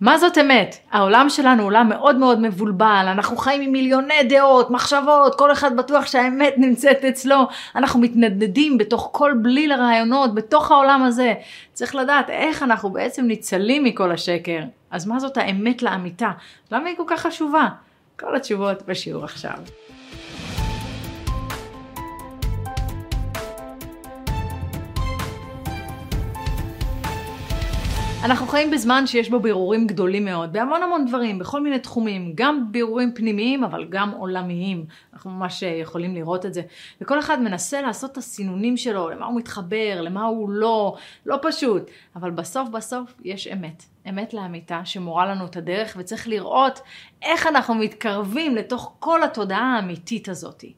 מה זאת אמת? העולם שלנו עולם מאוד מאוד מבולבל, אנחנו חיים עם מיליוני דעות, מחשבות, כל אחד בטוח שהאמת נמצאת אצלו, אנחנו מתנדנדים בתוך כל בליל הרעיונות, בתוך העולם הזה. צריך לדעת איך אנחנו בעצם ניצלים מכל השקר. אז מה זאת האמת לאמיתה? למה היא כל כך חשובה? כל התשובות בשיעור עכשיו. אנחנו חיים בזמן שיש בו בירורים גדולים מאוד, בהמון המון דברים, בכל מיני תחומים, גם בירורים פנימיים, אבל גם עולמיים. אנחנו ממש אה, יכולים לראות את זה. וכל אחד מנסה לעשות את הסינונים שלו, למה הוא מתחבר, למה הוא לא, לא פשוט. אבל בסוף בסוף יש אמת. אמת לאמיתה שמורה לנו את הדרך, וצריך לראות איך אנחנו מתקרבים לתוך כל התודעה האמיתית הזאתי.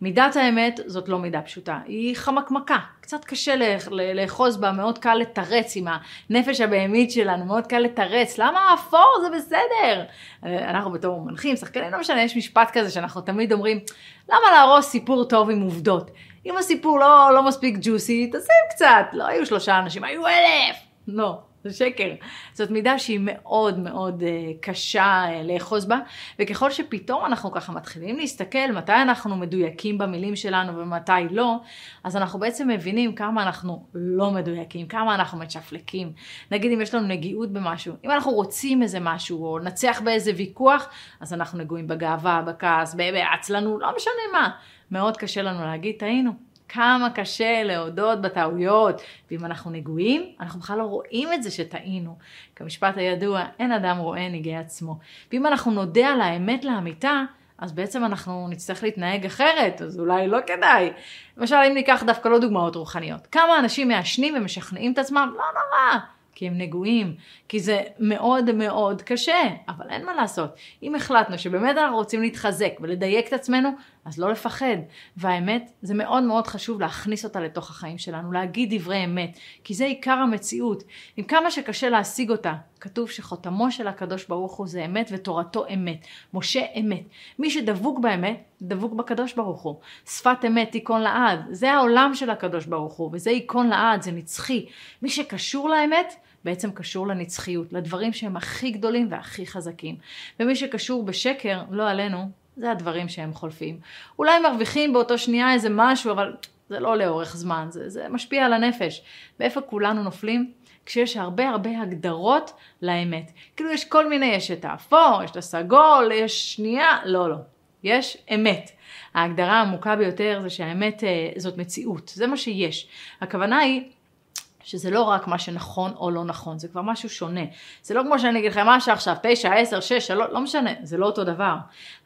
מידת האמת זאת לא מידה פשוטה, היא חמקמקה, קצת קשה לאחוז בה, מאוד קל לתרץ עם הנפש הבהמית שלנו, מאוד קל לתרץ, למה אפור זה בסדר? אנחנו בתור מנחים, שחקנים, לא משנה, יש משפט כזה שאנחנו תמיד אומרים, למה להרוס סיפור טוב עם עובדות? אם הסיפור לא, לא מספיק ג'וסי, תשים קצת, לא היו שלושה אנשים, היו אלף! לא. זה שקר. זאת מידה שהיא מאוד מאוד uh, קשה uh, לאחוז בה, וככל שפתאום אנחנו ככה מתחילים להסתכל מתי אנחנו מדויקים במילים שלנו ומתי לא, אז אנחנו בעצם מבינים כמה אנחנו לא מדויקים, כמה אנחנו מצ'פלקים. נגיד אם יש לנו נגיעות במשהו, אם אנחנו רוצים איזה משהו, או נצח באיזה ויכוח, אז אנחנו נגועים בגאווה, בכעס, בעצלנו, לא משנה מה. מאוד קשה לנו להגיד, טעינו. כמה קשה להודות בטעויות, ואם אנחנו נגועים, אנחנו בכלל לא רואים את זה שטעינו. כמשפט הידוע, אין אדם רואה נגעי עצמו. ואם אנחנו נודה על האמת לאמיתה, אז בעצם אנחנו נצטרך להתנהג אחרת, אז אולי לא כדאי. למשל, אם ניקח דווקא לא דוגמאות רוחניות. כמה אנשים מעשנים ומשכנעים את עצמם, לא נורא. כי הם נגועים, כי זה מאוד מאוד קשה, אבל אין מה לעשות. אם החלטנו שבאמת אנחנו רוצים להתחזק ולדייק את עצמנו, אז לא לפחד. והאמת, זה מאוד מאוד חשוב להכניס אותה לתוך החיים שלנו, להגיד דברי אמת, כי זה עיקר המציאות. עם כמה שקשה להשיג אותה, כתוב שחותמו של הקדוש ברוך הוא זה אמת ותורתו אמת. משה אמת. מי שדבוק באמת, דבוק בקדוש ברוך הוא. שפת אמת תיכון לעד. זה העולם של הקדוש ברוך הוא, וזה ייכון לעד, זה נצחי. מי שקשור לאמת, בעצם קשור לנצחיות, לדברים שהם הכי גדולים והכי חזקים. ומי שקשור בשקר, לא עלינו, זה הדברים שהם חולפים. אולי מרוויחים באותו שנייה איזה משהו, אבל זה לא לאורך זמן, זה, זה משפיע על הנפש. ואיפה כולנו נופלים? כשיש הרבה הרבה הגדרות לאמת. כאילו יש כל מיני, יש את האפור, יש את הסגול, יש שנייה, לא, לא. יש אמת. ההגדרה העמוקה ביותר זה שהאמת אה, זאת מציאות, זה מה שיש. הכוונה היא שזה לא רק מה שנכון או לא נכון, זה כבר משהו שונה. זה לא כמו שאני אגיד לכם מה שעכשיו, תשע, עשר, שש, שלוש, לא משנה, זה לא אותו דבר.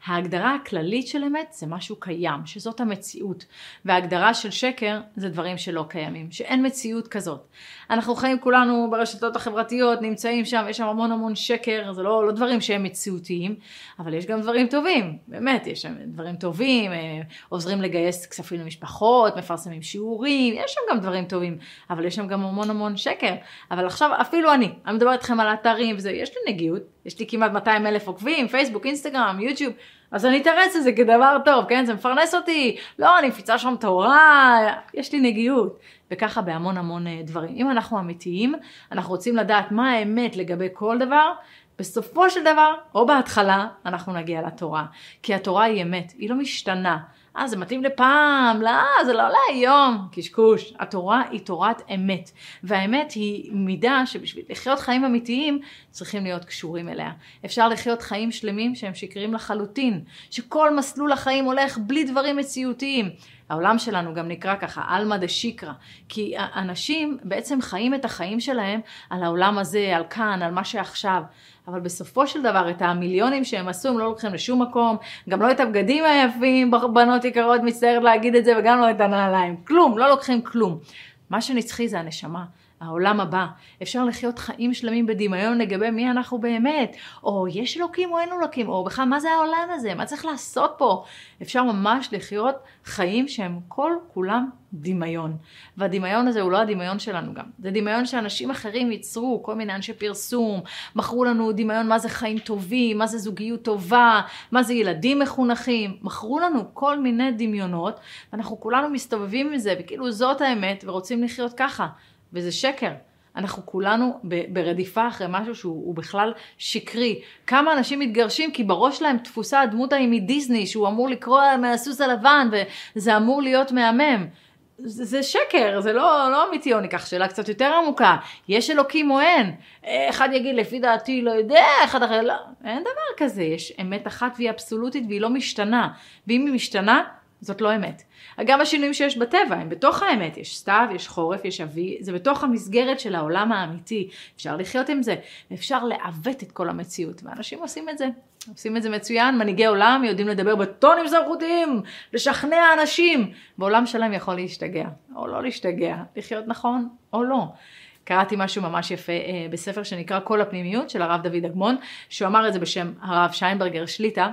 ההגדרה הכללית של אמת זה משהו קיים, שזאת המציאות. וההגדרה של שקר זה דברים שלא קיימים, שאין מציאות כזאת. אנחנו חיים כולנו ברשתות החברתיות, נמצאים שם, יש שם המון המון שקר, זה לא, לא דברים שהם מציאותיים, אבל יש גם דברים טובים, באמת, יש שם דברים טובים, אה, עוזרים לגייס כספים למשפחות, מפרסמים שיעורים, יש שם גם דברים טובים, אבל יש שם גם המון המון שקר. אבל עכשיו אפילו אני, אני מדברת איתכם על האתרים וזה, יש לי נגיעות, יש לי כמעט 200 אלף עוקבים, פייסבוק, אינסטגרם, יוטיוב, אז אני אתרץ את זה כדבר טוב, כן? זה מפרנס אותי, לא, אני מפיצה שם תורה, יש לי נגיעות. וככה בהמון המון אה, דברים. אם אנחנו אמיתיים, אנחנו רוצים לדעת מה האמת לגבי כל דבר, בסופו של דבר, או בהתחלה, אנחנו נגיע לתורה. כי התורה היא אמת, היא לא משתנה. אה, זה מתאים לפעם, לא, זה לא להיום, קשקוש. התורה היא תורת אמת, והאמת היא מידה שבשביל לחיות חיים אמיתיים צריכים להיות קשורים אליה. אפשר לחיות חיים שלמים שהם שקרים לחלוטין, שכל מסלול החיים הולך בלי דברים מציאותיים. העולם שלנו גם נקרא ככה, עלמא דה שיקרא, כי אנשים בעצם חיים את החיים שלהם על העולם הזה, על כאן, על מה שעכשיו. אבל בסופו של דבר את המיליונים שהם עשו הם לא לוקחים לשום מקום, גם לא את הבגדים היפים, בנות יקרות, מצטערת להגיד את זה, וגם לא את הנעליים, כלום, לא לוקחים כלום. מה שנצחי זה הנשמה. העולם הבא. אפשר לחיות חיים שלמים בדמיון לגבי מי אנחנו באמת, או יש אלוקים או אין אלוקים, או בכלל מה זה העולם הזה, מה צריך לעשות פה. אפשר ממש לחיות חיים שהם כל כולם דמיון. והדמיון הזה הוא לא הדמיון שלנו גם, זה דמיון שאנשים אחרים ייצרו, כל מיני אנשי פרסום, מכרו לנו דמיון מה זה חיים טובים, מה זה זוגיות טובה, מה זה ילדים מחונכים, מכרו לנו כל מיני דמיונות, ואנחנו כולנו מסתובבים עם זה, וכאילו זאת האמת, ורוצים לחיות ככה. וזה שקר. אנחנו כולנו ברדיפה אחרי משהו שהוא בכלל שקרי. כמה אנשים מתגרשים כי בראש להם תפוסה הדמות ההיא מדיסני, שהוא אמור לקרוא מהסוס הלבן וזה אמור להיות מהמם. זה שקר, זה לא, לא אמיתי, או ניקח שאלה קצת יותר עמוקה. יש אלוקים או אין? אחד יגיד, לפי דעתי לא יודע, אחד אחר, לא, אין דבר כזה. יש אמת אחת והיא אבסולוטית והיא לא משתנה. ואם היא משתנה, זאת לא אמת. גם השינויים שיש בטבע הם בתוך האמת, יש סתיו, יש חורף, יש אבי, זה בתוך המסגרת של העולם האמיתי, אפשר לחיות עם זה, אפשר לעוות את כל המציאות, ואנשים עושים את זה, עושים את זה מצוין, מנהיגי עולם יודעים לדבר בטונים סמכותיים, לשכנע אנשים, ועולם שלם יכול להשתגע, או לא להשתגע, לחיות נכון או לא. קראתי משהו ממש יפה אה, בספר שנקרא כל הפנימיות של הרב דוד אגמון, שהוא אמר את זה בשם הרב שיינברגר שליטה.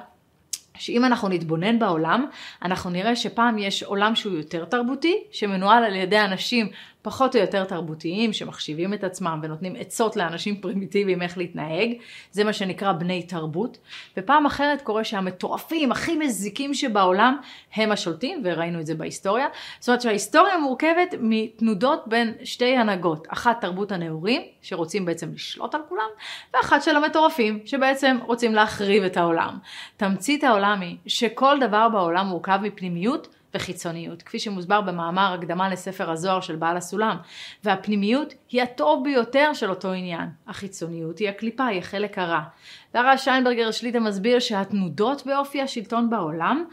שאם אנחנו נתבונן בעולם, אנחנו נראה שפעם יש עולם שהוא יותר תרבותי, שמנוהל על ידי אנשים פחות או יותר תרבותיים, שמחשיבים את עצמם ונותנים עצות לאנשים פרימיטיביים איך להתנהג, זה מה שנקרא בני תרבות, ופעם אחרת קורה שהמטורפים הכי מזיקים שבעולם הם השולטים, וראינו את זה בהיסטוריה, זאת אומרת שההיסטוריה מורכבת מתנודות בין שתי הנהגות, אחת תרבות הנאורים, שרוצים בעצם לשלוט על כולם, ואחת של המטורפים, שבעצם רוצים להחריב את העולם. תמצית העולם היא שכל דבר בעולם מורכב מפנימיות, וחיצוניות, כפי שמוסבר במאמר הקדמה לספר הזוהר של בעל הסולם. והפנימיות היא הטוב ביותר של אותו עניין. החיצוניות היא הקליפה, היא החלק הרע. והרב שיינברגר שליטה מסביר שהתנודות באופי השלטון בעולם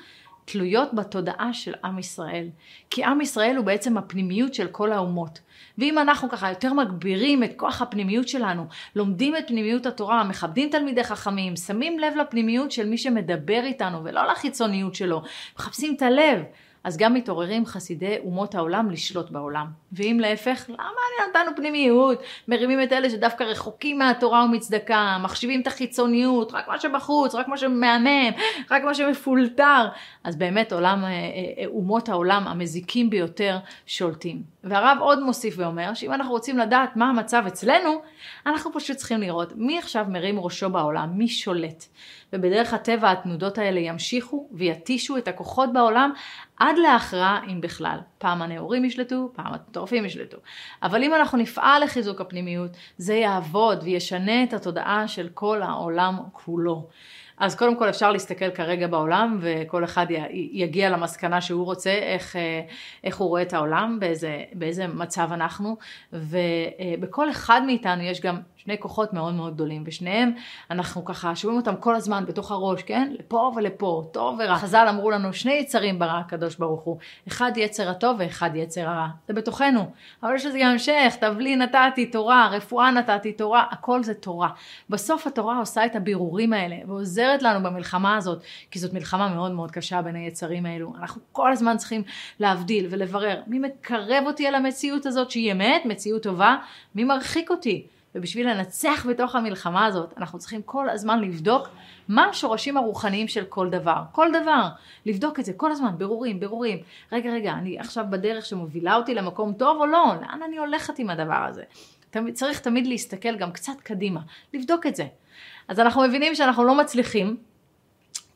תלויות בתודעה של עם ישראל. כי עם ישראל הוא בעצם הפנימיות של כל האומות. ואם אנחנו ככה יותר מגבירים את כוח הפנימיות שלנו, לומדים את פנימיות התורה, מכבדים תלמידי חכמים, שמים לב לפנימיות של מי שמדבר איתנו ולא לחיצוניות שלו, מחפשים את הלב. אז גם מתעוררים חסידי אומות העולם לשלוט בעולם. ואם להפך, למה נתנו פנימיות? מרימים את אלה שדווקא רחוקים מהתורה ומצדקה, מחשיבים את החיצוניות, רק מה שבחוץ, רק מה שמהמם, רק מה שמפולטר. אז באמת עולם, אה, אה, אומות העולם המזיקים ביותר שולטים. והרב עוד מוסיף ואומר שאם אנחנו רוצים לדעת מה המצב אצלנו, אנחנו פשוט צריכים לראות מי עכשיו מרים ראשו בעולם, מי שולט. ובדרך הטבע התנודות האלה ימשיכו ויתישו את הכוחות בעולם עד להכרעה אם בכלל. פעם הנאורים ישלטו, פעם הטורפים ישלטו. אבל אם אנחנו נפעל לחיזוק הפנימיות, זה יעבוד וישנה את התודעה של כל העולם כולו. אז קודם כל אפשר להסתכל כרגע בעולם וכל אחד יגיע למסקנה שהוא רוצה, איך, אה, איך הוא רואה את העולם, באיזה, באיזה מצב אנחנו, ובכל אחד מאיתנו יש גם שני כוחות מאוד מאוד גדולים, ושניהם, אנחנו ככה שומעים אותם כל הזמן בתוך הראש, כן? לפה ולפה, טוב ורע. חז"ל אמרו לנו, שני יצרים ברא הקדוש ברוך הוא, אחד יצר הטוב ואחד יצר הרע. זה בתוכנו. אבל יש לזה גם המשך, תבלי נתתי תורה, רפואה נתתי תורה, הכל זה תורה. בסוף התורה עושה את הבירורים האלה, ועוזרת לנו במלחמה הזאת, כי זאת מלחמה מאוד מאוד קשה בין היצרים האלו. אנחנו כל הזמן צריכים להבדיל ולברר מי מקרב אותי על המציאות הזאת שהיא אמת, מציאות טובה, מי מרחיק אותי. ובשביל לנצח בתוך המלחמה הזאת, אנחנו צריכים כל הזמן לבדוק מה השורשים הרוחניים של כל דבר. כל דבר. לבדוק את זה כל הזמן, ברורים, ברורים. רגע, רגע, אני עכשיו בדרך שמובילה אותי למקום טוב או לא? לאן אני הולכת עם הדבר הזה? צריך תמיד להסתכל גם קצת קדימה, לבדוק את זה. אז אנחנו מבינים שאנחנו לא מצליחים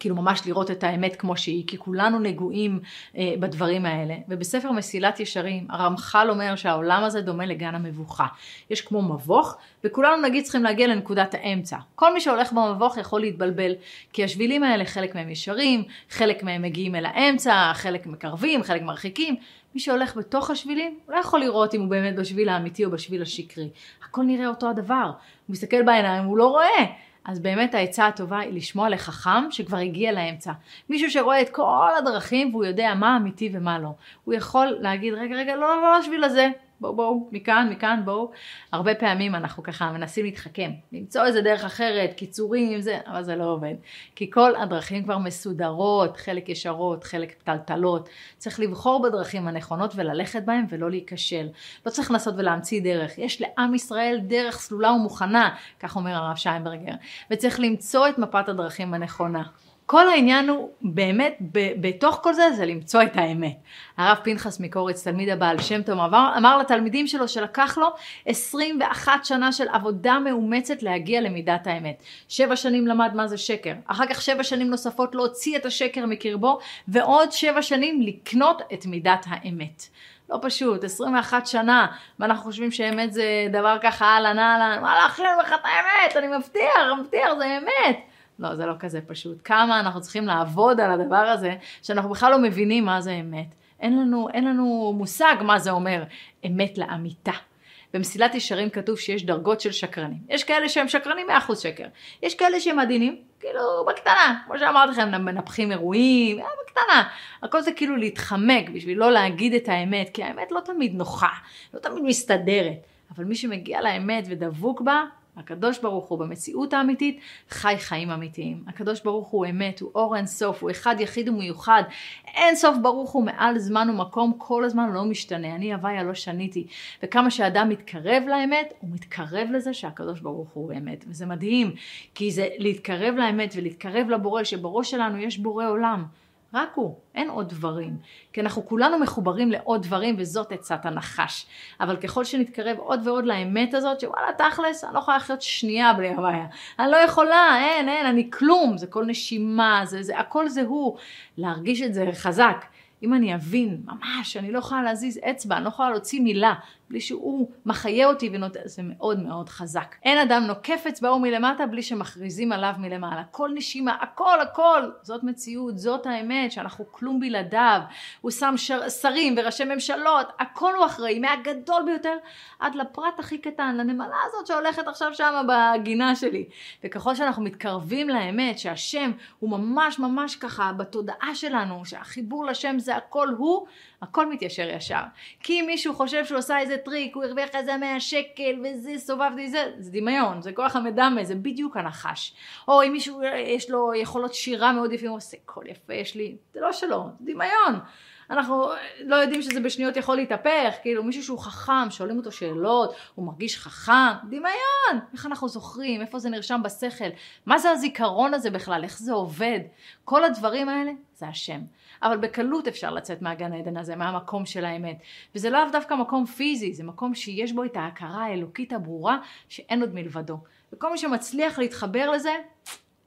כאילו ממש לראות את האמת כמו שהיא, כי כולנו נגועים אה, בדברים האלה. ובספר מסילת ישרים, הרמח"ל אומר שהעולם הזה דומה לגן המבוכה. יש כמו מבוך, וכולנו נגיד צריכים להגיע לנקודת האמצע. כל מי שהולך במבוך יכול להתבלבל, כי השבילים האלה חלק מהם ישרים, חלק מהם מגיעים אל האמצע, חלק מקרבים, חלק מרחיקים. מי שהולך בתוך השבילים, הוא לא יכול לראות אם הוא באמת בשביל האמיתי או בשביל השקרי. הכל נראה אותו הדבר. הוא מסתכל בעיניים, הוא לא רואה. אז באמת העצה הטובה היא לשמוע לחכם שכבר הגיע לאמצע. מישהו שרואה את כל הדרכים והוא יודע מה אמיתי ומה לא. הוא יכול להגיד, רגע, רגע, לא, לא, לא, לשביל הזה. בואו, בואו, מכאן, מכאן, בואו. הרבה פעמים אנחנו ככה מנסים להתחכם, למצוא איזה דרך אחרת, קיצורים, זה, אבל זה לא עובד. כי כל הדרכים כבר מסודרות, חלק ישרות, חלק פתלתלות. צריך לבחור בדרכים הנכונות וללכת בהן ולא להיכשל. לא צריך לנסות ולהמציא דרך. יש לעם ישראל דרך סלולה ומוכנה, כך אומר הרב שיינברגר. וצריך למצוא את מפת הדרכים הנכונה. כל העניין הוא באמת, בתוך כל זה, זה למצוא את האמת. הרב פנחס מקוריץ, תלמיד הבעל שם טוב, אמר, אמר לתלמידים שלו שלקח לו 21 שנה של עבודה מאומצת להגיע למידת האמת. שבע שנים למד מה זה שקר, אחר כך שבע שנים נוספות להוציא את השקר מקרבו, ועוד שבע שנים לקנות את מידת האמת. לא פשוט, 21 שנה, ואנחנו חושבים שאמת זה דבר ככה אהלן אהלן, וואלה אחי, אני אומר לך את האמת, אני מבטיח, מבטיח, זה אמת. לא, זה לא כזה פשוט. כמה אנחנו צריכים לעבוד על הדבר הזה, שאנחנו בכלל לא מבינים מה זה אמת. אין לנו, אין לנו מושג מה זה אומר אמת לאמיתה. במסילת ישרים כתוב שיש דרגות של שקרנים. יש כאלה שהם שקרנים 100% שקר. יש כאלה שהם עדינים, כאילו בקטנה, כמו שאמרתי לכם, מנפחים אירועים, אה, בקטנה. הכל זה כאילו להתחמק בשביל לא להגיד את האמת, כי האמת לא תמיד נוחה, לא תמיד מסתדרת. אבל מי שמגיע לאמת ודבוק בה, הקדוש ברוך הוא במציאות האמיתית חי חיים אמיתיים. הקדוש ברוך הוא אמת, הוא אור אין סוף, הוא אחד יחיד ומיוחד. אין סוף ברוך הוא מעל זמן ומקום, כל הזמן לא משתנה. אני הוויה לא שניתי. וכמה שאדם מתקרב לאמת, הוא מתקרב לזה שהקדוש ברוך הוא אמת. וזה מדהים, כי זה להתקרב לאמת ולהתקרב לבורא, שבראש שלנו יש בורא עולם. רק הוא, אין עוד דברים. כי אנחנו כולנו מחוברים לעוד דברים וזאת עצת הנחש. אבל ככל שנתקרב עוד ועוד לאמת הזאת, שוואלה תכלס, אני לא יכולה לחיות שנייה בלי הוויה. אני לא יכולה, אין, אין, אני כלום, זה כל נשימה, זה, זה, הכל זה הוא. להרגיש את זה חזק. אם אני אבין ממש, אני לא יכולה להזיז אצבע, אני לא יכולה להוציא מילה, בלי שהוא מחיה אותי ונותן, זה מאוד מאוד חזק. אין אדם נוקף אצבעו מלמטה בלי שמכריזים עליו מלמעלה. כל נשימה, הכל הכל, זאת מציאות, זאת האמת, שאנחנו כלום בלעדיו. הוא שם שר, שרים וראשי ממשלות, הכל הוא אחראי, מהגדול ביותר עד לפרט הכי קטן, לנמלה הזאת שהולכת עכשיו שם בגינה שלי. וככל שאנחנו מתקרבים לאמת, שהשם הוא ממש ממש ככה בתודעה שלנו, שהחיבור לשם זה הכל הוא, הכל מתיישר ישר. כי אם מישהו חושב שהוא עשה איזה טריק, הוא הרוויח איזה 100 שקל וזה, סובבתי זה, זה דמיון, זה כוח המדמה, זה בדיוק הנחש. או אם מישהו יש לו יכולות שירה מאוד יפים, הוא עושה קול יפה יש לי, זה לא שלו, זה דמיון. אנחנו לא יודעים שזה בשניות יכול להתהפך, כאילו מישהו שהוא חכם, שואלים אותו שאלות, הוא מרגיש חכם, דמיון, איך אנחנו זוכרים, איפה זה נרשם בשכל, מה זה הזיכרון הזה בכלל, איך זה עובד, כל הדברים האלה זה השם. אבל בקלות אפשר לצאת מהגן העדן הזה, מהמקום של האמת. וזה לאו דווקא מקום פיזי, זה מקום שיש בו את ההכרה האלוקית הברורה שאין עוד מלבדו. וכל מי שמצליח להתחבר לזה,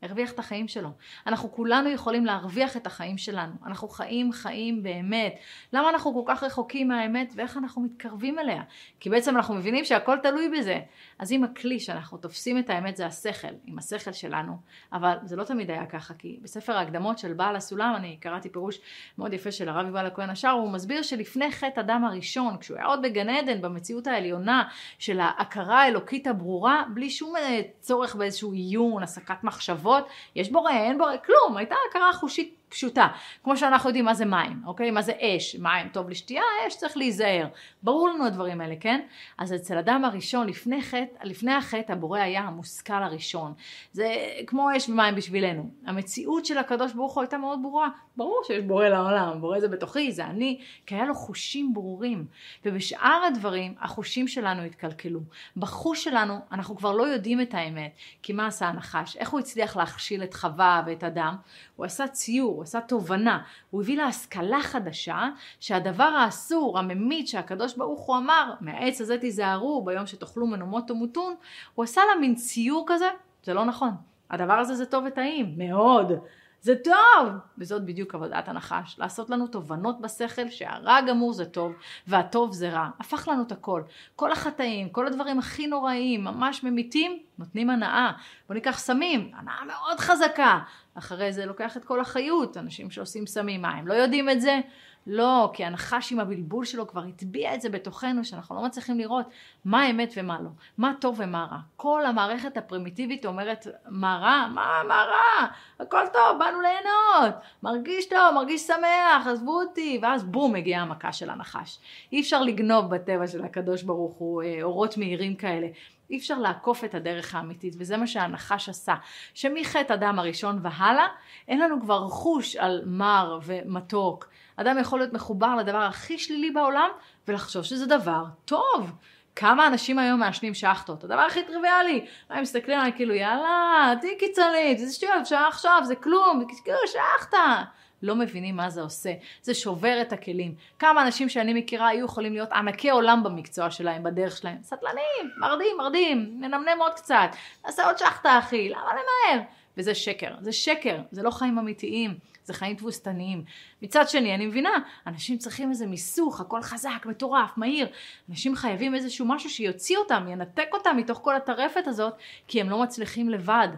הרוויח את החיים שלו. אנחנו כולנו יכולים להרוויח את החיים שלנו. אנחנו חיים חיים באמת. למה אנחנו כל כך רחוקים מהאמת ואיך אנחנו מתקרבים אליה? כי בעצם אנחנו מבינים שהכל תלוי בזה. אז אם הכלי שאנחנו תופסים את האמת זה השכל, עם השכל שלנו, אבל זה לא תמיד היה ככה, כי בספר ההקדמות של בעל הסולם, אני קראתי פירוש מאוד יפה של הרב יובל הכהן השאר, הוא מסביר שלפני חטא אדם הראשון, כשהוא היה עוד בגן עדן, במציאות העליונה של ההכרה האלוקית הברורה, בלי שום אה, צורך באיזשהו עיון, הסקת מחשבות, יש בורא, אין בורא, כלום, הייתה הכרה חושית פשוטה. כמו שאנחנו יודעים מה זה מים, אוקיי? מה זה אש? מים טוב לשתייה, אש צריך להיזהר. ברור לנו הדברים האלה, כן? אז אצל אדם הראשון, לפני חטא, לפני החטא, הבורא היה המושכל הראשון. זה כמו אש ומים בשבילנו. המציאות של הקדוש ברוך הוא הייתה מאוד ברורה. ברור שיש בורא לעולם, בורא זה בתוכי, זה אני, כי היה לו חושים ברורים. ובשאר הדברים, החושים שלנו התקלקלו. בחוש שלנו, אנחנו כבר לא יודעים את האמת. כי מה עשה הנחש? איך הוא הצליח להכשיל את חווה ואת אדם? הוא עשה ציור, הוא עשה תובנה, הוא הביא לה השכלה חדשה, שהדבר האסור, הממית, שהקדוש ברוך הוא אמר, מהעץ הזה תיזהרו, ביום שתאכלו מנומות תמותון, הוא עשה לה מין ציור כזה, זה לא נכון. הדבר הזה זה טוב וטעים, מאוד. זה טוב! וזאת בדיוק עבודת הנחש, לעשות לנו תובנות בשכל שהרע הגמור זה טוב והטוב זה רע. הפך לנו את הכל. כל החטאים, כל הדברים הכי נוראים, ממש ממיתים, נותנים הנאה. בוא ניקח סמים, הנאה מאוד חזקה. אחרי זה לוקח את כל החיות, אנשים שעושים סמים, מה הם לא יודעים את זה? לא, כי הנחש עם הבלבול שלו כבר הטביע את זה בתוכנו, שאנחנו לא מצליחים לראות מה אמת ומה לא, מה טוב ומה רע. כל המערכת הפרימיטיבית אומרת, מה רע? מה, מה רע? הכל טוב, באנו ליהנות, מרגיש טוב, מרגיש שמח, עזבו אותי, ואז בום, מגיעה המכה של הנחש. אי אפשר לגנוב בטבע של הקדוש ברוך הוא אה, אורות מהירים כאלה. אי אפשר לעקוף את הדרך האמיתית, וזה מה שהנחש עשה. שמחטא אדם הראשון והלאה, אין לנו כבר חוש על מר ומתוק. אדם יכול להיות מחובר לדבר הכי שלילי בעולם, ולחשוב שזה דבר טוב. כמה אנשים היום מעשנים שחטות, הדבר הכי טריוויאלי, הם מסתכלים עליי כאילו יאללה, תהיי קיצונית, זה שטויות, שעה עכשיו, זה כלום, כאילו שחטה. לא מבינים מה זה עושה. זה שובר את הכלים. כמה אנשים שאני מכירה היו יכולים להיות ענקי עולם במקצוע שלהם, בדרך שלהם. סטלנים, מרדים, מרדים, מנמנם עוד קצת. נעשה עוד שחטה אחי, למה למהר? וזה שקר. זה שקר, זה לא חיים אמיתיים, זה חיים תבוסתניים. מצד שני, אני מבינה, אנשים צריכים איזה מיסוך, הכל חזק, מטורף, מהיר. אנשים חייבים איזשהו משהו שיוציא אותם, ינתק אותם מתוך כל הטרפת הזאת, כי הם לא מצליחים לבד.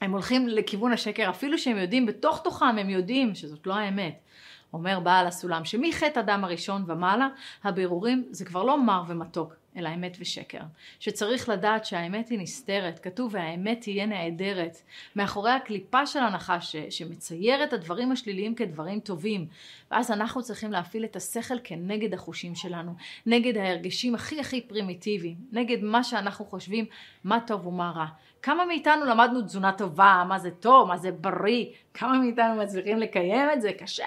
הם הולכים לכיוון השקר, אפילו שהם יודעים, בתוך תוכם הם יודעים שזאת לא האמת. אומר בעל הסולם שמחטא אדם הראשון ומעלה, הבירורים זה כבר לא מר ומתוק, אלא אמת ושקר. שצריך לדעת שהאמת היא נסתרת, כתוב והאמת תהיה נעדרת. מאחורי הקליפה של הנחש שמצייר את הדברים השליליים כדברים טובים. ואז אנחנו צריכים להפעיל את השכל כנגד החושים שלנו, נגד ההרגשים הכי הכי פרימיטיביים, נגד מה שאנחנו חושבים מה טוב ומה רע. כמה מאיתנו למדנו תזונה טובה, מה זה טוב, מה זה בריא, כמה מאיתנו מצליחים לקיים את זה, קשה.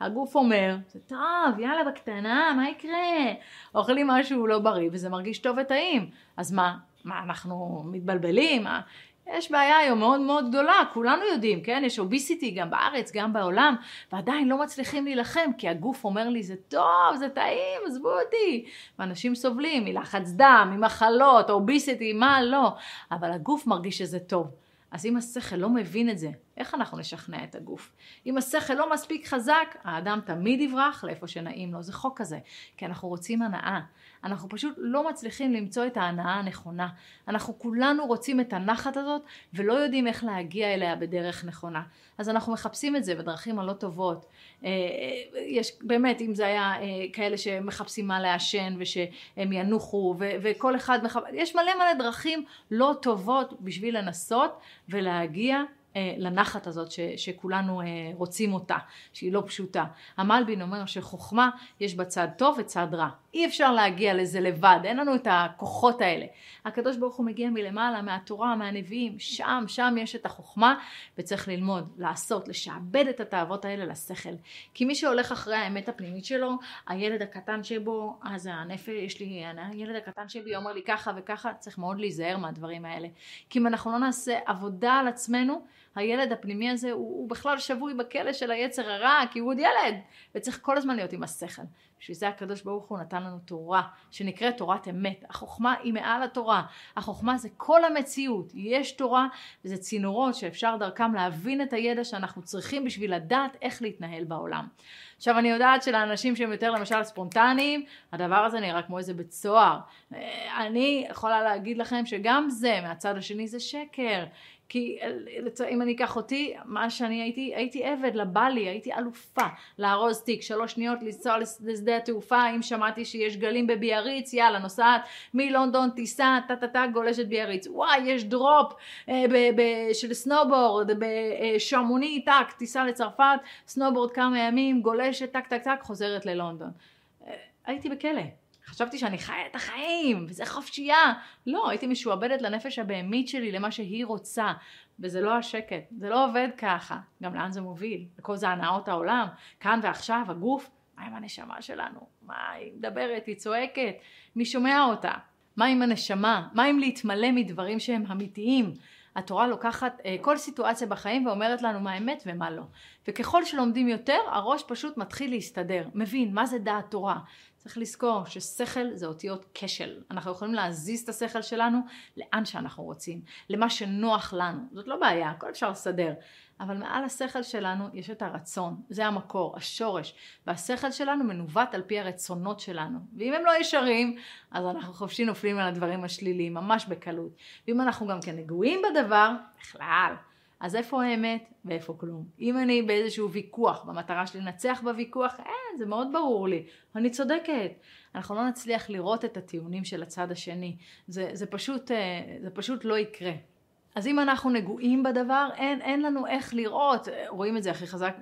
הגוף אומר, זה טוב, יאללה בקטנה, מה יקרה? אוכלים משהו לא בריא וזה מרגיש טוב וטעים. אז מה, מה אנחנו מתבלבלים? מה? יש בעיה היום מאוד מאוד גדולה, כולנו יודעים, כן? יש אוביסיטי גם בארץ, גם בעולם, ועדיין לא מצליחים להילחם, כי הגוף אומר לי, זה טוב, זה טעים, עזבו אותי. ואנשים סובלים מלחץ דם, ממחלות, אוביסיטי, מה לא. אבל הגוף מרגיש שזה טוב. אז אם השכל לא מבין את זה, איך אנחנו נשכנע את הגוף? אם השכל לא מספיק חזק, האדם תמיד יברח לאיפה שנעים לו. זה חוק כזה, כי אנחנו רוצים הנאה. אנחנו פשוט לא מצליחים למצוא את ההנאה הנכונה. אנחנו כולנו רוצים את הנחת הזאת, ולא יודעים איך להגיע אליה בדרך נכונה. אז אנחנו מחפשים את זה בדרכים הלא טובות. אה, אה, יש באמת, אם זה היה אה, כאלה שמחפשים מה לעשן ושהם ינוחו וכל אחד מחפש, יש מלא מלא דרכים לא טובות בשביל לנסות ולהגיע לנחת הזאת ש, שכולנו אה, רוצים אותה, שהיא לא פשוטה. המלבין אומר שחוכמה יש בה צד טוב וצד רע. אי אפשר להגיע לזה לבד, אין לנו את הכוחות האלה. הקדוש ברוך הוא מגיע מלמעלה, מהתורה, מהנביאים, שם, שם יש את החוכמה, וצריך ללמוד, לעשות, לשעבד את התאוות האלה לשכל. כי מי שהולך אחרי האמת הפנימית שלו, הילד הקטן שבו, אז הנפש, יש לי, הילד הקטן שלי אומר לי ככה וככה, צריך מאוד להיזהר מהדברים האלה. כי אם אנחנו לא נעשה עבודה על עצמנו, הילד הפנימי הזה הוא, הוא בכלל שבוי בכלא של היצר הרע, כי הוא עוד ילד, וצריך כל הזמן להיות עם השכל. בשביל זה הקדוש ברוך הוא נתן לנו תורה, שנקראת תורת אמת. החוכמה היא מעל התורה. החוכמה זה כל המציאות. יש תורה, וזה צינורות שאפשר דרכם להבין את הידע שאנחנו צריכים בשביל לדעת איך להתנהל בעולם. עכשיו אני יודעת שלאנשים שהם יותר למשל ספונטניים, הדבר הזה נראה כמו איזה בית סוהר. אה, אני יכולה להגיד לכם שגם זה מהצד השני זה שקר. כי אם אני אקח אותי, מה שאני הייתי, הייתי עבד לבלי, הייתי אלופה לארוז תיק, שלוש שניות לנסוע לשדה התעופה, אם שמעתי שיש גלים בביאריץ, יאללה, נוסעת מלונדון, טיסה, טה טה טה, גולשת ביאריץ, וואי, יש drop אה, של סנובורד, בשעמוני, טק, טיסה לצרפת, סנובורד כמה ימים, גולשת, טק טק טק, חוזרת ללונדון. אה, הייתי בכלא. חשבתי שאני חיה את החיים, וזה חופשייה. לא, הייתי משועבדת לנפש הבהמית שלי, למה שהיא רוצה. וזה לא השקט, זה לא עובד ככה. גם לאן זה מוביל? וכל זה הנאות העולם. כאן ועכשיו, הגוף, מה עם הנשמה שלנו? מה, היא מדברת, היא צועקת, מי שומע אותה? מה עם הנשמה? מה עם להתמלא מדברים שהם אמיתיים? התורה לוקחת אה, כל סיטואציה בחיים ואומרת לנו מה אמת ומה לא. וככל שלומדים יותר, הראש פשוט מתחיל להסתדר, מבין מה זה דעת תורה. צריך לזכור ששכל זה אותיות כשל. אנחנו יכולים להזיז את השכל שלנו לאן שאנחנו רוצים, למה שנוח לנו. זאת לא בעיה, הכל אפשר לסדר. אבל מעל השכל שלנו יש את הרצון, זה המקור, השורש, והשכל שלנו מנווט על פי הרצונות שלנו. ואם הם לא ישרים, אז אנחנו חופשי נופלים על הדברים השליליים, ממש בקלות. ואם אנחנו גם כן נגועים בדבר, בכלל. אז איפה האמת ואיפה כלום? אם אני באיזשהו ויכוח, במטרה שלי לנצח בוויכוח, אין, זה מאוד ברור לי, אני צודקת. אנחנו לא נצליח לראות את הטיעונים של הצד השני. זה, זה, פשוט, אה, זה פשוט לא יקרה. אז אם אנחנו נגועים בדבר, אין, אין לנו איך לראות, רואים את זה הכי חזק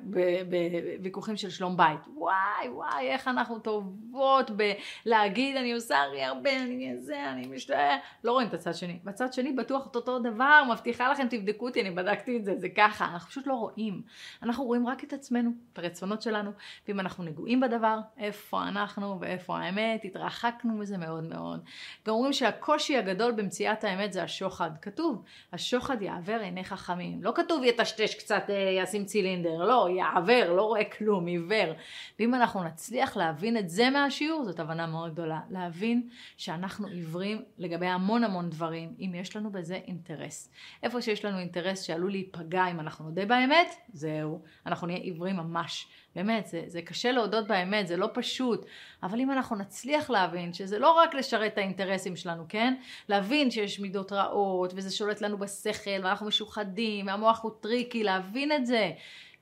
בוויכוחים של שלום בית. וואי, וואי, איך אנחנו טובות בלהגיד, אני עושה הכי הרבה, אני זה, אני משתאה. לא רואים את הצד שני. בצד שני בטוח את אותו דבר, מבטיחה לכם, תבדקו אותי, אני בדקתי את זה, זה ככה. אנחנו פשוט לא רואים. אנחנו רואים רק את עצמנו, את הרצונות שלנו, ואם אנחנו נגועים בדבר, איפה אנחנו ואיפה האמת, התרחקנו מזה מאוד מאוד. ואומרים שהקושי הגדול במציאת האמת זה השוחד. כתוב, השוחד יעוור עיני חכמים. לא כתוב יטשטש קצת, אה, ישים צילינדר, לא, יעוור, לא רואה כלום, עיוור. ואם אנחנו נצליח להבין את זה מהשיעור, זאת הבנה מאוד גדולה. להבין שאנחנו עיוורים לגבי המון המון דברים, אם יש לנו בזה אינטרס. איפה שיש לנו אינטרס שעלול להיפגע אם אנחנו נודה באמת, זהו, אנחנו נהיה עיוורים ממש. באמת, זה, זה קשה להודות באמת, זה לא פשוט, אבל אם אנחנו נצליח להבין שזה לא רק לשרת את האינטרסים שלנו, כן? להבין שיש מידות רעות, וזה שולט לנו בשכל, ואנחנו משוחדים, והמוח הוא tricky, להבין את זה.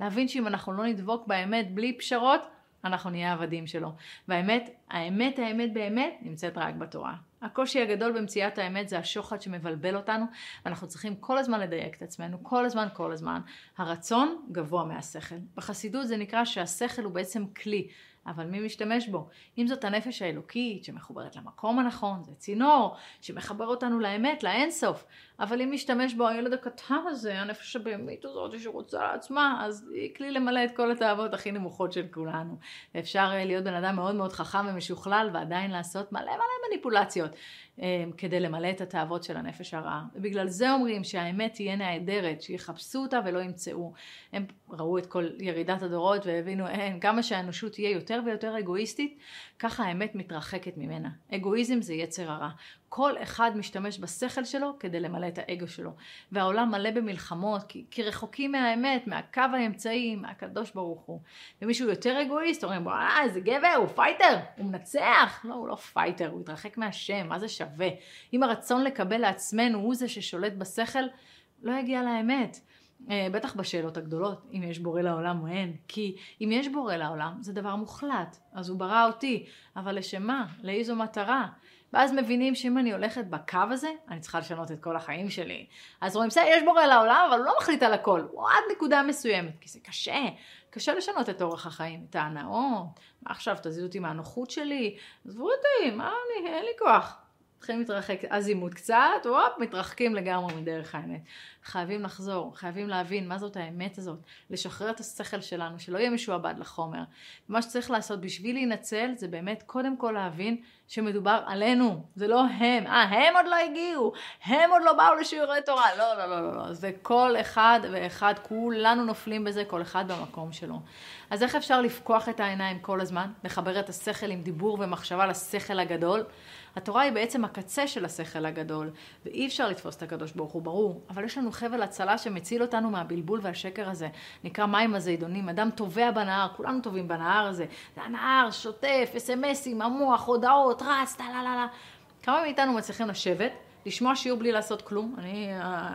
להבין שאם אנחנו לא נדבוק באמת בלי פשרות, אנחנו נהיה עבדים שלו. והאמת, האמת, האמת באמת, נמצאת רק בתורה. הקושי הגדול במציאת האמת זה השוחד שמבלבל אותנו, ואנחנו צריכים כל הזמן לדייק את עצמנו, כל הזמן, כל הזמן. הרצון גבוה מהשכל. בחסידות זה נקרא שהשכל הוא בעצם כלי. אבל מי משתמש בו? אם זאת הנפש האלוקית שמחוברת למקום הנכון, זה צינור שמחבר אותנו לאמת, לאינסוף. אבל אם משתמש בו הילד הקטן הזה, הנפש הבהמית הזאת שרוצה לעצמה, אז היא כלי למלא את כל התאוות הכי נמוכות של כולנו. ואפשר אה, להיות בן אדם מאוד מאוד חכם ומשוכלל ועדיין לעשות מלא מלא מניפולציות. אה, כדי למלא את התאוות של הנפש הרעה. ובגלל זה אומרים שהאמת תהיה נהדרת, שיחפשו אותה ולא ימצאו. הם ראו את כל ירידת הדורות והבינו, אין, כמה שהאנושות תהיה יותר ויותר אגואיסטית, ככה האמת מתרחקת ממנה. אגואיזם זה יצר הרע. כל אחד משתמש בשכל שלו כדי למלא את האגו שלו. והעולם מלא במלחמות, כי, כי רחוקים מהאמת, מהקו האמצעי, מהקדוש ברוך הוא. ומישהו יותר אגואיסט, אומרים, אה, איזה גבר, הוא פייטר, הוא מנצח. לא, הוא לא פייטר, הוא התרחק מהשם, מה זה שווה? אם הרצון לקבל לעצמנו הוא זה ששולט בשכל, לא יגיע לאמת. אה, בטח בשאלות הגדולות, אם יש בורא לעולם או אין. כי אם יש בורא לעולם, זה דבר מוחלט. אז הוא ברא אותי. אבל לשם מה? לאיזו מטרה? ואז מבינים שאם אני הולכת בקו הזה, אני צריכה לשנות את כל החיים שלי. אז רואים, בסדר, יש בורא לעולם, אבל הוא לא מחליט על הכל. הוא עד נקודה מסוימת, כי זה קשה. קשה לשנות את אורח החיים, את ההנאות. מה עכשיו, תזיזו אותי מהנוחות שלי? עזבו אותי, מה אני, אין לי כוח. מתחילים להתרחק עזימות קצת, וופ, מתרחקים לגמרי מדרך האמת. חייבים לחזור, חייבים להבין מה זאת האמת הזאת, לשחרר את השכל שלנו, שלא יהיה משועבד לחומר. מה שצריך לעשות בשביל להינצל, זה באמת קודם כל להבין שמדובר עלינו, זה לא הם. אה, הם עוד לא הגיעו, הם עוד לא באו לשיעורי תורה. לא, לא, לא, לא, לא. זה כל אחד ואחד, כולנו נופלים בזה, כל אחד במקום שלו. אז איך אפשר לפקוח את העיניים כל הזמן? לחבר את השכל עם דיבור ומחשבה לשכל הגדול? התורה היא בעצם הקצה של השכל הגדול, ואי אפשר לתפוס את הקדוש ברוך הוא, ברור, אבל יש לנו חבל הצלה שמציל אותנו מהבלבול והשקר הזה. נקרא מים הזידונים, אדם טובע בנהר, כולנו טובים בנהר הזה. זה הנהר, שוטף, אס.אם.אסים, המוח, הודעות, רץ, טה-לה-לה-לה. כמה מאיתנו מצליחים לשבת? לשמוע שיעור בלי לעשות כלום. אני,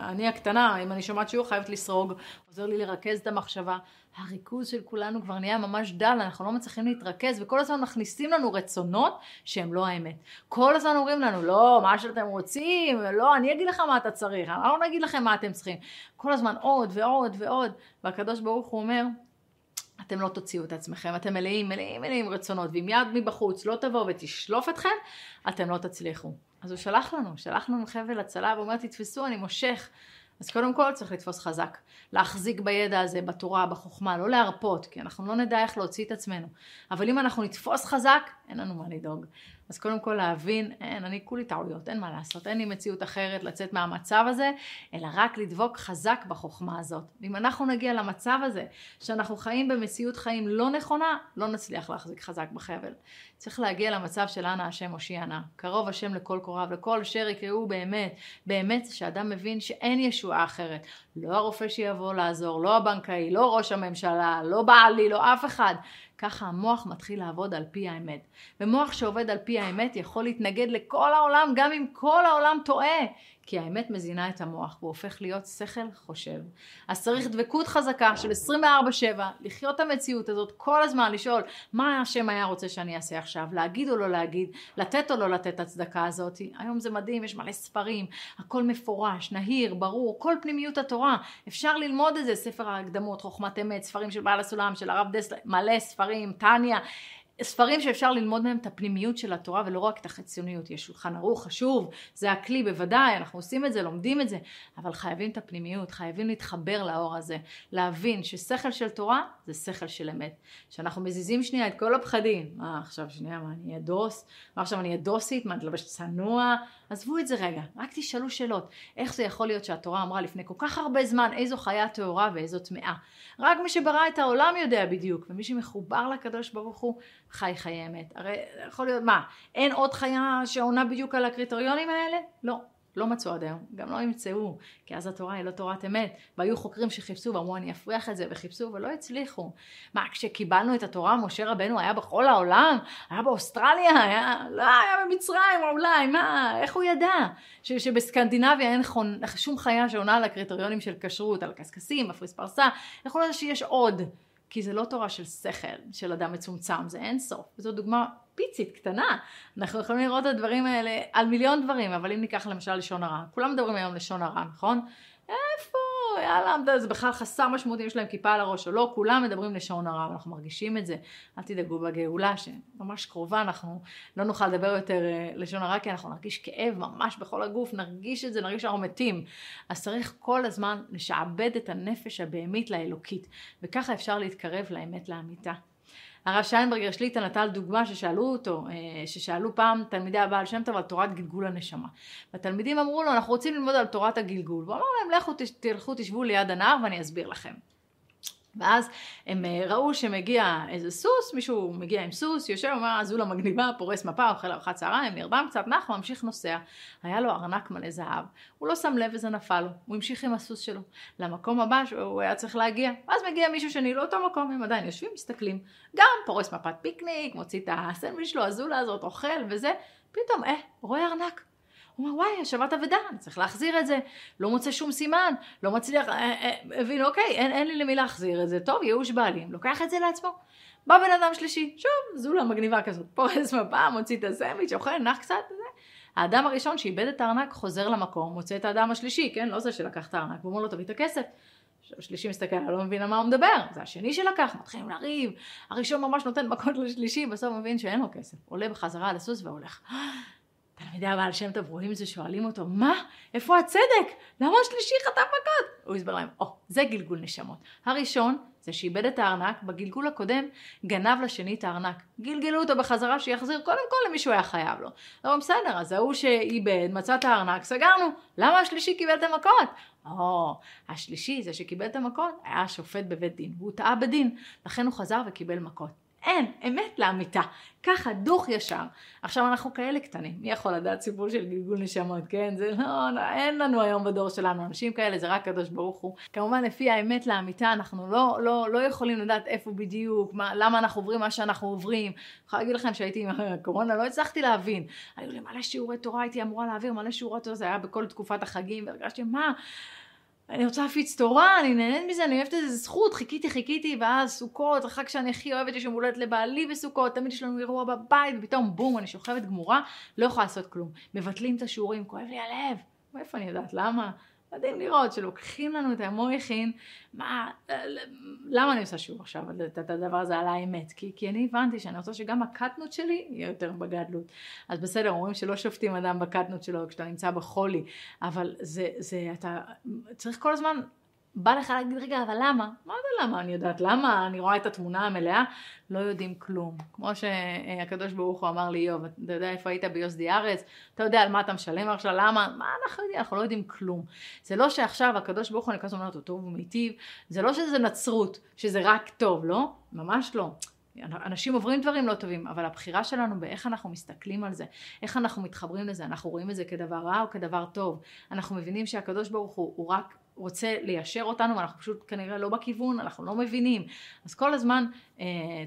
אני הקטנה, אם אני שומעת שיעור חייבת לסרוג, עוזר לי לרכז את המחשבה. הריכוז של כולנו כבר נהיה ממש דל, אנחנו לא מצליחים להתרכז, וכל הזמן מכניסים לנו רצונות שהם לא האמת. כל הזמן אומרים לנו, לא, מה שאתם רוצים, לא, אני אגיד לך מה אתה צריך, אני לא נגיד לכם מה אתם צריכים. כל הזמן עוד ועוד ועוד, והקדוש ברוך הוא אומר, אתם לא תוציאו את עצמכם, אתם מלאים, מלאים, מלאים רצונות, ואם יד מבחוץ לא תבוא ותשלוף אתכם, אתם לא תצליחו. אז הוא שלח לנו, שלח לנו חבל הצלה, ואומר, תתפסו, אני מושך. אז קודם כל צריך לתפוס חזק, להחזיק בידע הזה, בתורה, בחוכמה, לא להרפות, כי אנחנו לא נדע איך להוציא את עצמנו. אבל אם אנחנו נתפוס חזק, אין לנו מה לדאוג. אז קודם כל להבין, אין, אני כולי טעויות, אין מה לעשות, אין לי מציאות אחרת לצאת מהמצב הזה, אלא רק לדבוק חזק בחוכמה הזאת. ואם אנחנו נגיע למצב הזה, שאנחנו חיים במציאות חיים לא נכונה, לא נצליח להחזיק חזק בחבל. צריך להגיע למצב של אנא השם הושיענה, קרוב השם לכל קוריו, לכל אשר יקראו באמת. באמת שאדם מבין שאין ישועה אחרת. לא הרופא שיבוא לעזור, לא הבנקאי, לא ראש הממשלה, לא בעלי, לא אף אחד. ככה המוח מתחיל לעבוד על פי האמת. ומוח שעובד על פי האמת יכול להתנגד לכל העולם, גם אם כל העולם טועה. כי האמת מזינה את המוח והוא הופך להיות שכל חושב. אז צריך דבקות חזקה של 24-7, לחיות את המציאות הזאת כל הזמן, לשאול מה השם היה רוצה שאני אעשה עכשיו, להגיד או לא להגיד, לתת או לא לתת את הצדקה הזאת. היום זה מדהים, יש מלא ספרים, הכל מפורש, נהיר, ברור, כל פנימיות התורה. אפשר ללמוד את זה, ספר ההקדמות, חוכמת אמת, ספרים של בעל הסולם, של הרב דסלר, מלא ספרים, טניה. ספרים שאפשר ללמוד מהם את הפנימיות של התורה ולא רק את החציוניות. יש שולחן ערוך חשוב, זה הכלי בוודאי, אנחנו עושים את זה, לומדים את זה, אבל חייבים את הפנימיות, חייבים להתחבר לאור הזה, להבין ששכל של תורה זה שכל של אמת. שאנחנו מזיזים שנייה את כל הפחדים, מה עכשיו שנייה, מה אני אהיה דוס? מה עכשיו אני אהיה דוסית? מה אני אתלבש צנוע? עזבו את זה רגע, רק תשאלו שאלות. איך זה יכול להיות שהתורה אמרה לפני כל כך הרבה זמן איזו חיה טהורה ואיזו טמאה? רק מי שברא את העולם יודע בדיוק, ומי שמחובר לקדוש ברוך הוא חי חיי אמת. הרי יכול להיות, מה, אין עוד חיה שעונה בדיוק על הקריטריונים האלה? לא. לא מצאו עד היום, גם לא ימצאו, כי אז התורה היא לא תורת אמת. והיו חוקרים שחיפשו ואמרו אני אפריח את זה, וחיפשו ולא הצליחו. מה, כשקיבלנו את התורה, משה רבנו היה בכל העולם? היה באוסטרליה? היה, לא, היה במצרים אולי, מה, איך הוא ידע? ש, שבסקנדינביה אין חון, שום חיה שעונה על הקריטריונים של כשרות, על קשקשים, אפריס פרסה, יכול להיות שיש עוד. כי זה לא תורה של שכל, של אדם מצומצם, זה אין סוף. וזו דוגמה פיצית, קטנה. אנחנו יכולים לראות את הדברים האלה על מיליון דברים, אבל אם ניקח למשל לשון הרע, כולם מדברים היום לשון הרע, נכון? איפה? יאללה, זה בכלל חסר משמעות אם יש להם כיפה על הראש או לא, כולם מדברים לשון הרע, ואנחנו מרגישים את זה. אל תדאגו בגאולה, שממש קרובה, אנחנו לא נוכל לדבר יותר אה, לשון הרע, כי אנחנו נרגיש כאב ממש בכל הגוף, נרגיש את זה, נרגיש שאנחנו מתים. אז צריך כל הזמן לשעבד את הנפש הבהמית לאלוקית, וככה אפשר להתקרב לאמת לאמיתה. הרב שיינברגר שליטא נטל דוגמה ששאלו אותו, אה, ששאלו פעם תלמידי הבעל שם טוב על תורת גלגול הנשמה. והתלמידים אמרו לו, אנחנו רוצים ללמוד על תורת הגלגול. והוא אמר להם, לכו תלכו תשבו ליד הנהר ואני אסביר לכם. ואז הם אה, ראו שמגיע איזה סוס, מישהו מגיע עם סוס, יושב, אומר, זולה מגניבה, פורס מפה, אוכל ארוחת צהריים, נרדם קצת, נח, ממשיך נוסע. היה לו ארנק מלא זהב. הוא לא שם לב וזה נפל לו. הוא המשיך עם הסוס שלו למקום הבא שהוא היה צריך להגיע. ואז מגיע מישהו שני לאותו מקום, הם עדיין יושבים, מסתכלים. גם פורס מפת פיקניק, מוציא את הסנדוויץ' שלו, הזולה הזאת, אוכל וזה. פתאום, אה, רואה ארנק. הוא אומר, וואי, השבת אבדה, אני צריך להחזיר את זה, לא מוצא שום סימן, לא מצליח, אה, אה, הבין, אוקיי, אין, אין לי למי להחזיר את זה, טוב, ייאוש בעלים, לוקח את זה לעצמו. בא בן אדם שלישי, שוב, זולה מגניבה כזאת, פורס מפה, מוציא את הסמיץ', אוכל, נח קצת, וזה. האדם הראשון שאיבד את הארנק חוזר למקום, מוצא את האדם השלישי, כן, לא זה שלקח את הארנק, ואומר לו, תביא את הכסף. השלישי מסתכל, לא מבין על מה הוא מדבר, זה השני שלקח, מתחילים לריב, הראשון ממש נותן מכות לשלישי, בסוף מבין שאין לו כסף, עולה בחזרה על הסוס והולך. תלמידי הבעל שם טוב רואים את זה, שואלים אותו, מה? איפה הצדק? למה השלישי חטף מכות? הוא הסבר להם, או, oh, זה גלגול נשמות. הראשון, זה שאיבד את הארנק, בגלגול הקודם גנב לשני את הארנק. גלגלו אותו בחזרה שיחזיר קודם כל למי שהוא היה חייב לו. לא, בסדר, אז ההוא שאיבד, מצא את הארנק, סגרנו. למה השלישי קיבל את המכות? או, השלישי, זה שקיבל את המכות, היה שופט בבית דין. הוא טעה בדין, לכן הוא חזר וקיבל מכות. אין, אמת לאמיתה. ככה, דוך ישר. עכשיו אנחנו כאלה קטנים, מי יכול לדעת סיפור של גלגול נשמות, כן? זה לא, לא, אין לנו היום בדור שלנו אנשים כאלה, זה רק הקדוש ברוך הוא. כמובן, לפי האמת לאמיתה, אנחנו לא, לא, לא יכולים לדעת איפה בדיוק, מה, למה אנחנו עוברים מה שאנחנו עוברים. אני יכולה להגיד לכם שהייתי עם הקורונה, לא הצלחתי להבין. היו לי מלא שיעורי תורה, הייתי אמורה להעביר מלא שיעורי תורה, זה היה בכל תקופת החגים, והרגשתי, מה? אני רוצה להפיץ תורה, אני נהנית מזה, אני אוהבת את זה, זכות, חיכיתי, חיכיתי, ואז סוכות, החג שאני הכי אוהבת, יש יום הולדת לבעלי בסוכות, תמיד יש לנו אירוע בבית, ופתאום בום, אני שוכבת גמורה, לא יכולה לעשות כלום. מבטלים את השיעורים, כואב לי הלב. מאיפה אני יודעת? למה? מדהים לראות שלוקחים לנו את המויכין, מה, למה אני עושה שוב עכשיו את הדבר הזה על האמת? כי, כי אני הבנתי שאני רוצה שגם הקטנות שלי יהיה יותר בגדלות. אז בסדר, אומרים שלא שופטים אדם בקטנות שלו כשאתה נמצא בחולי, אבל זה, זה, אתה צריך כל הזמן בא לך להגיד, רגע, אבל למה? מה זה למה? אני יודעת למה, אני רואה את התמונה המלאה, לא יודעים כלום. כמו שהקדוש ברוך הוא אמר לי, איוב, אתה יודע איפה היית ביוסדי ארץ? אתה יודע על מה אתה משלם עכשיו, למה? מה אנחנו יודעים? אנחנו לא יודעים כלום. זה לא שעכשיו הקדוש ברוך הוא, אני כל הזמן אומרת, הוא טוב ומיטיב, זה לא שזה נצרות, שזה רק טוב, לא? ממש לא. אנשים עוברים דברים לא טובים, אבל הבחירה שלנו באיך אנחנו מסתכלים על זה, איך אנחנו מתחברים לזה, אנחנו רואים את זה כדבר רע או כדבר טוב. אנחנו מבינים שהקדוש ברוך הוא, הוא רק רוצה ליישר אותנו ואנחנו פשוט כנראה לא בכיוון, אנחנו לא מבינים. אז כל הזמן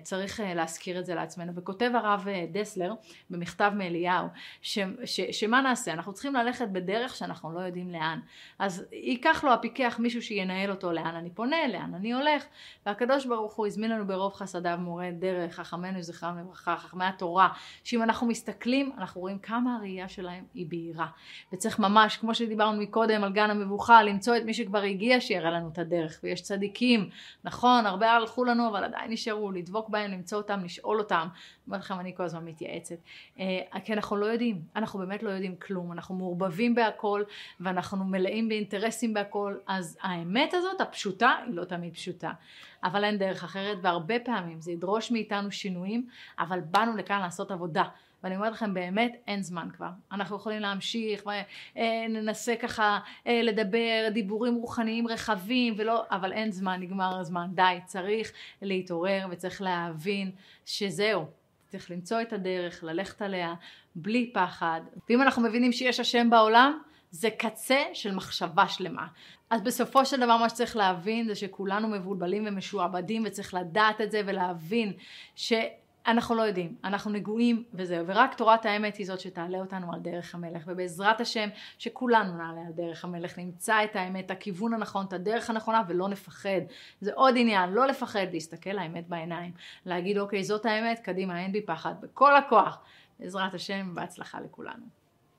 צריך אה, להזכיר את זה לעצמנו. וכותב הרב אה, דסלר במכתב מאליהו, ש, ש, שמה נעשה? אנחנו צריכים ללכת בדרך שאנחנו לא יודעים לאן. אז ייקח לו הפיקח מישהו שינהל אותו לאן אני פונה, לאן אני הולך, והקדוש ברוך הוא הזמין לנו ברוב חסדיו מורה דרך, חכמינו זכרם לברכה, חכמי התורה, שאם אנחנו מסתכלים, אנחנו רואים כמה הראייה שלהם היא בהירה. וצריך ממש, כמו שדיברנו מקודם על גן המבוכה, למצוא את מי שכבר הגיע שיראה לנו את הדרך, ויש צדיקים, נכון, הרבה הלכו לנו, אבל עדיין נשארו, לדבוק בהם, למצוא אותם, לשאול אותם. אומר לכם, אני כל הזמן מתייעצת. אה, כי אנחנו לא יודעים, אנחנו באמת לא יודעים כלום, אנחנו מעורבבים בהכל, ואנחנו מלאים באינטרסים בהכל, אז האמת הזאת, הפשוטה, היא לא תמיד פשוטה. אבל אין דרך אחרת, והרבה פעמים זה ידרוש מאיתנו שינויים, אבל באנו לכאן לעשות עבודה. ואני אומרת לכם, באמת אין זמן כבר. אנחנו יכולים להמשיך, וננסה ככה לדבר דיבורים רוחניים רחבים, ולא, אבל אין זמן, נגמר הזמן. די, צריך להתעורר וצריך להבין שזהו. צריך למצוא את הדרך, ללכת עליה, בלי פחד. ואם אנחנו מבינים שיש השם בעולם, זה קצה של מחשבה שלמה. אז בסופו של דבר מה שצריך להבין זה שכולנו מבולבלים ומשועבדים וצריך לדעת את זה ולהבין שאנחנו לא יודעים, אנחנו נגועים וזהו, ורק תורת האמת היא זאת שתעלה אותנו על דרך המלך, ובעזרת השם שכולנו נעלה על דרך המלך, נמצא את האמת, הכיוון הנכון, את הדרך הנכונה ולא נפחד. זה עוד עניין, לא לפחד, להסתכל לאמת בעיניים, להגיד אוקיי זאת האמת, קדימה, אין בי פחד, בכל הכוח. בעזרת השם, בהצלחה לכולנו.